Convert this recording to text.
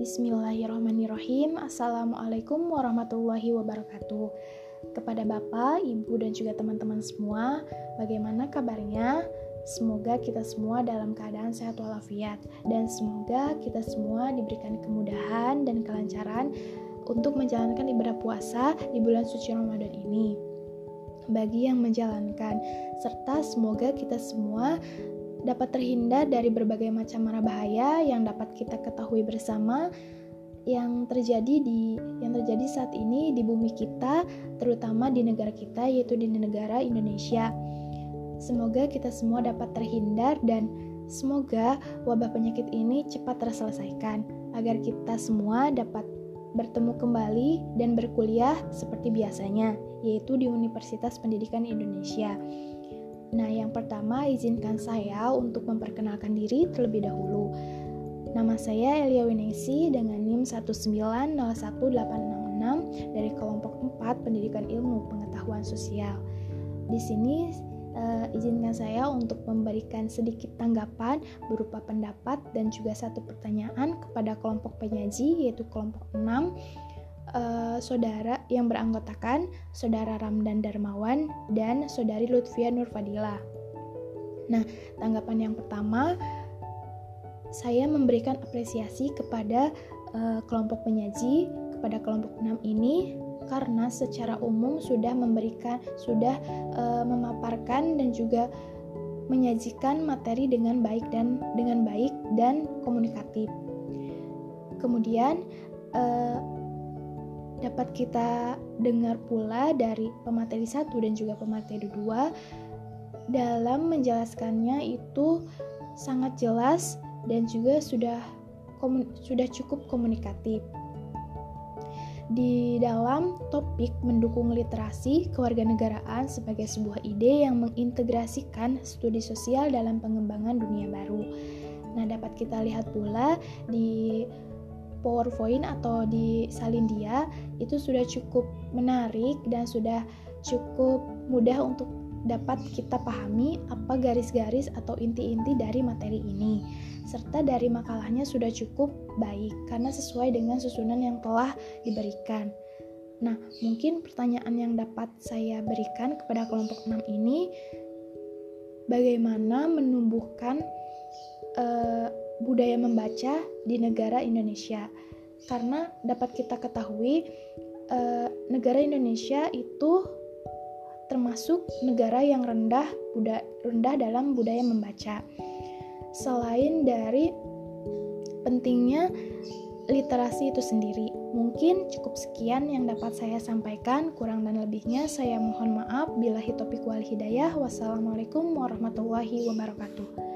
Bismillahirrahmanirrahim. Assalamualaikum warahmatullahi wabarakatuh. Kepada Bapak, Ibu, dan juga teman-teman semua, bagaimana kabarnya? Semoga kita semua dalam keadaan sehat walafiat dan semoga kita semua diberikan kemudahan dan kelancaran untuk menjalankan ibadah puasa di bulan suci Ramadan ini. Bagi yang menjalankan, serta semoga kita semua dapat terhindar dari berbagai macam mara bahaya yang dapat kita ketahui bersama yang terjadi di yang terjadi saat ini di bumi kita terutama di negara kita yaitu di negara Indonesia. Semoga kita semua dapat terhindar dan semoga wabah penyakit ini cepat terselesaikan agar kita semua dapat bertemu kembali dan berkuliah seperti biasanya yaitu di Universitas Pendidikan Indonesia. Nah, yang pertama izinkan saya untuk memperkenalkan diri terlebih dahulu. Nama saya Elia Winesi dengan NIM 1901866 dari kelompok 4 Pendidikan Ilmu Pengetahuan Sosial. Di sini uh, izinkan saya untuk memberikan sedikit tanggapan berupa pendapat dan juga satu pertanyaan kepada kelompok penyaji yaitu kelompok 6 uh, saudara yang beranggotakan saudara Ramdan Darmawan dan saudari Lutfia Nurfadila. Nah, tanggapan yang pertama saya memberikan apresiasi kepada uh, kelompok penyaji kepada kelompok 6 ini karena secara umum sudah memberikan sudah uh, memaparkan dan juga menyajikan materi dengan baik dan dengan baik dan komunikatif. Kemudian uh, dapat kita dengar pula dari pemateri satu dan juga pemateri dua dalam menjelaskannya itu sangat jelas dan juga sudah sudah cukup komunikatif. Di dalam topik mendukung literasi kewarganegaraan sebagai sebuah ide yang mengintegrasikan studi sosial dalam pengembangan dunia baru. Nah, dapat kita lihat pula di PowerPoint atau di Salindia itu sudah cukup menarik dan sudah cukup mudah untuk dapat kita pahami apa garis-garis atau inti-inti dari materi ini. Serta dari makalahnya sudah cukup baik karena sesuai dengan susunan yang telah diberikan. Nah, mungkin pertanyaan yang dapat saya berikan kepada kelompok 6 ini bagaimana menumbuhkan uh, budaya membaca di negara Indonesia. Karena dapat kita ketahui eh, negara Indonesia itu termasuk negara yang rendah buda, rendah dalam budaya membaca. Selain dari pentingnya literasi itu sendiri. Mungkin cukup sekian yang dapat saya sampaikan. Kurang dan lebihnya saya mohon maaf. Bila hitopik wal hidayah. Wassalamualaikum warahmatullahi wabarakatuh.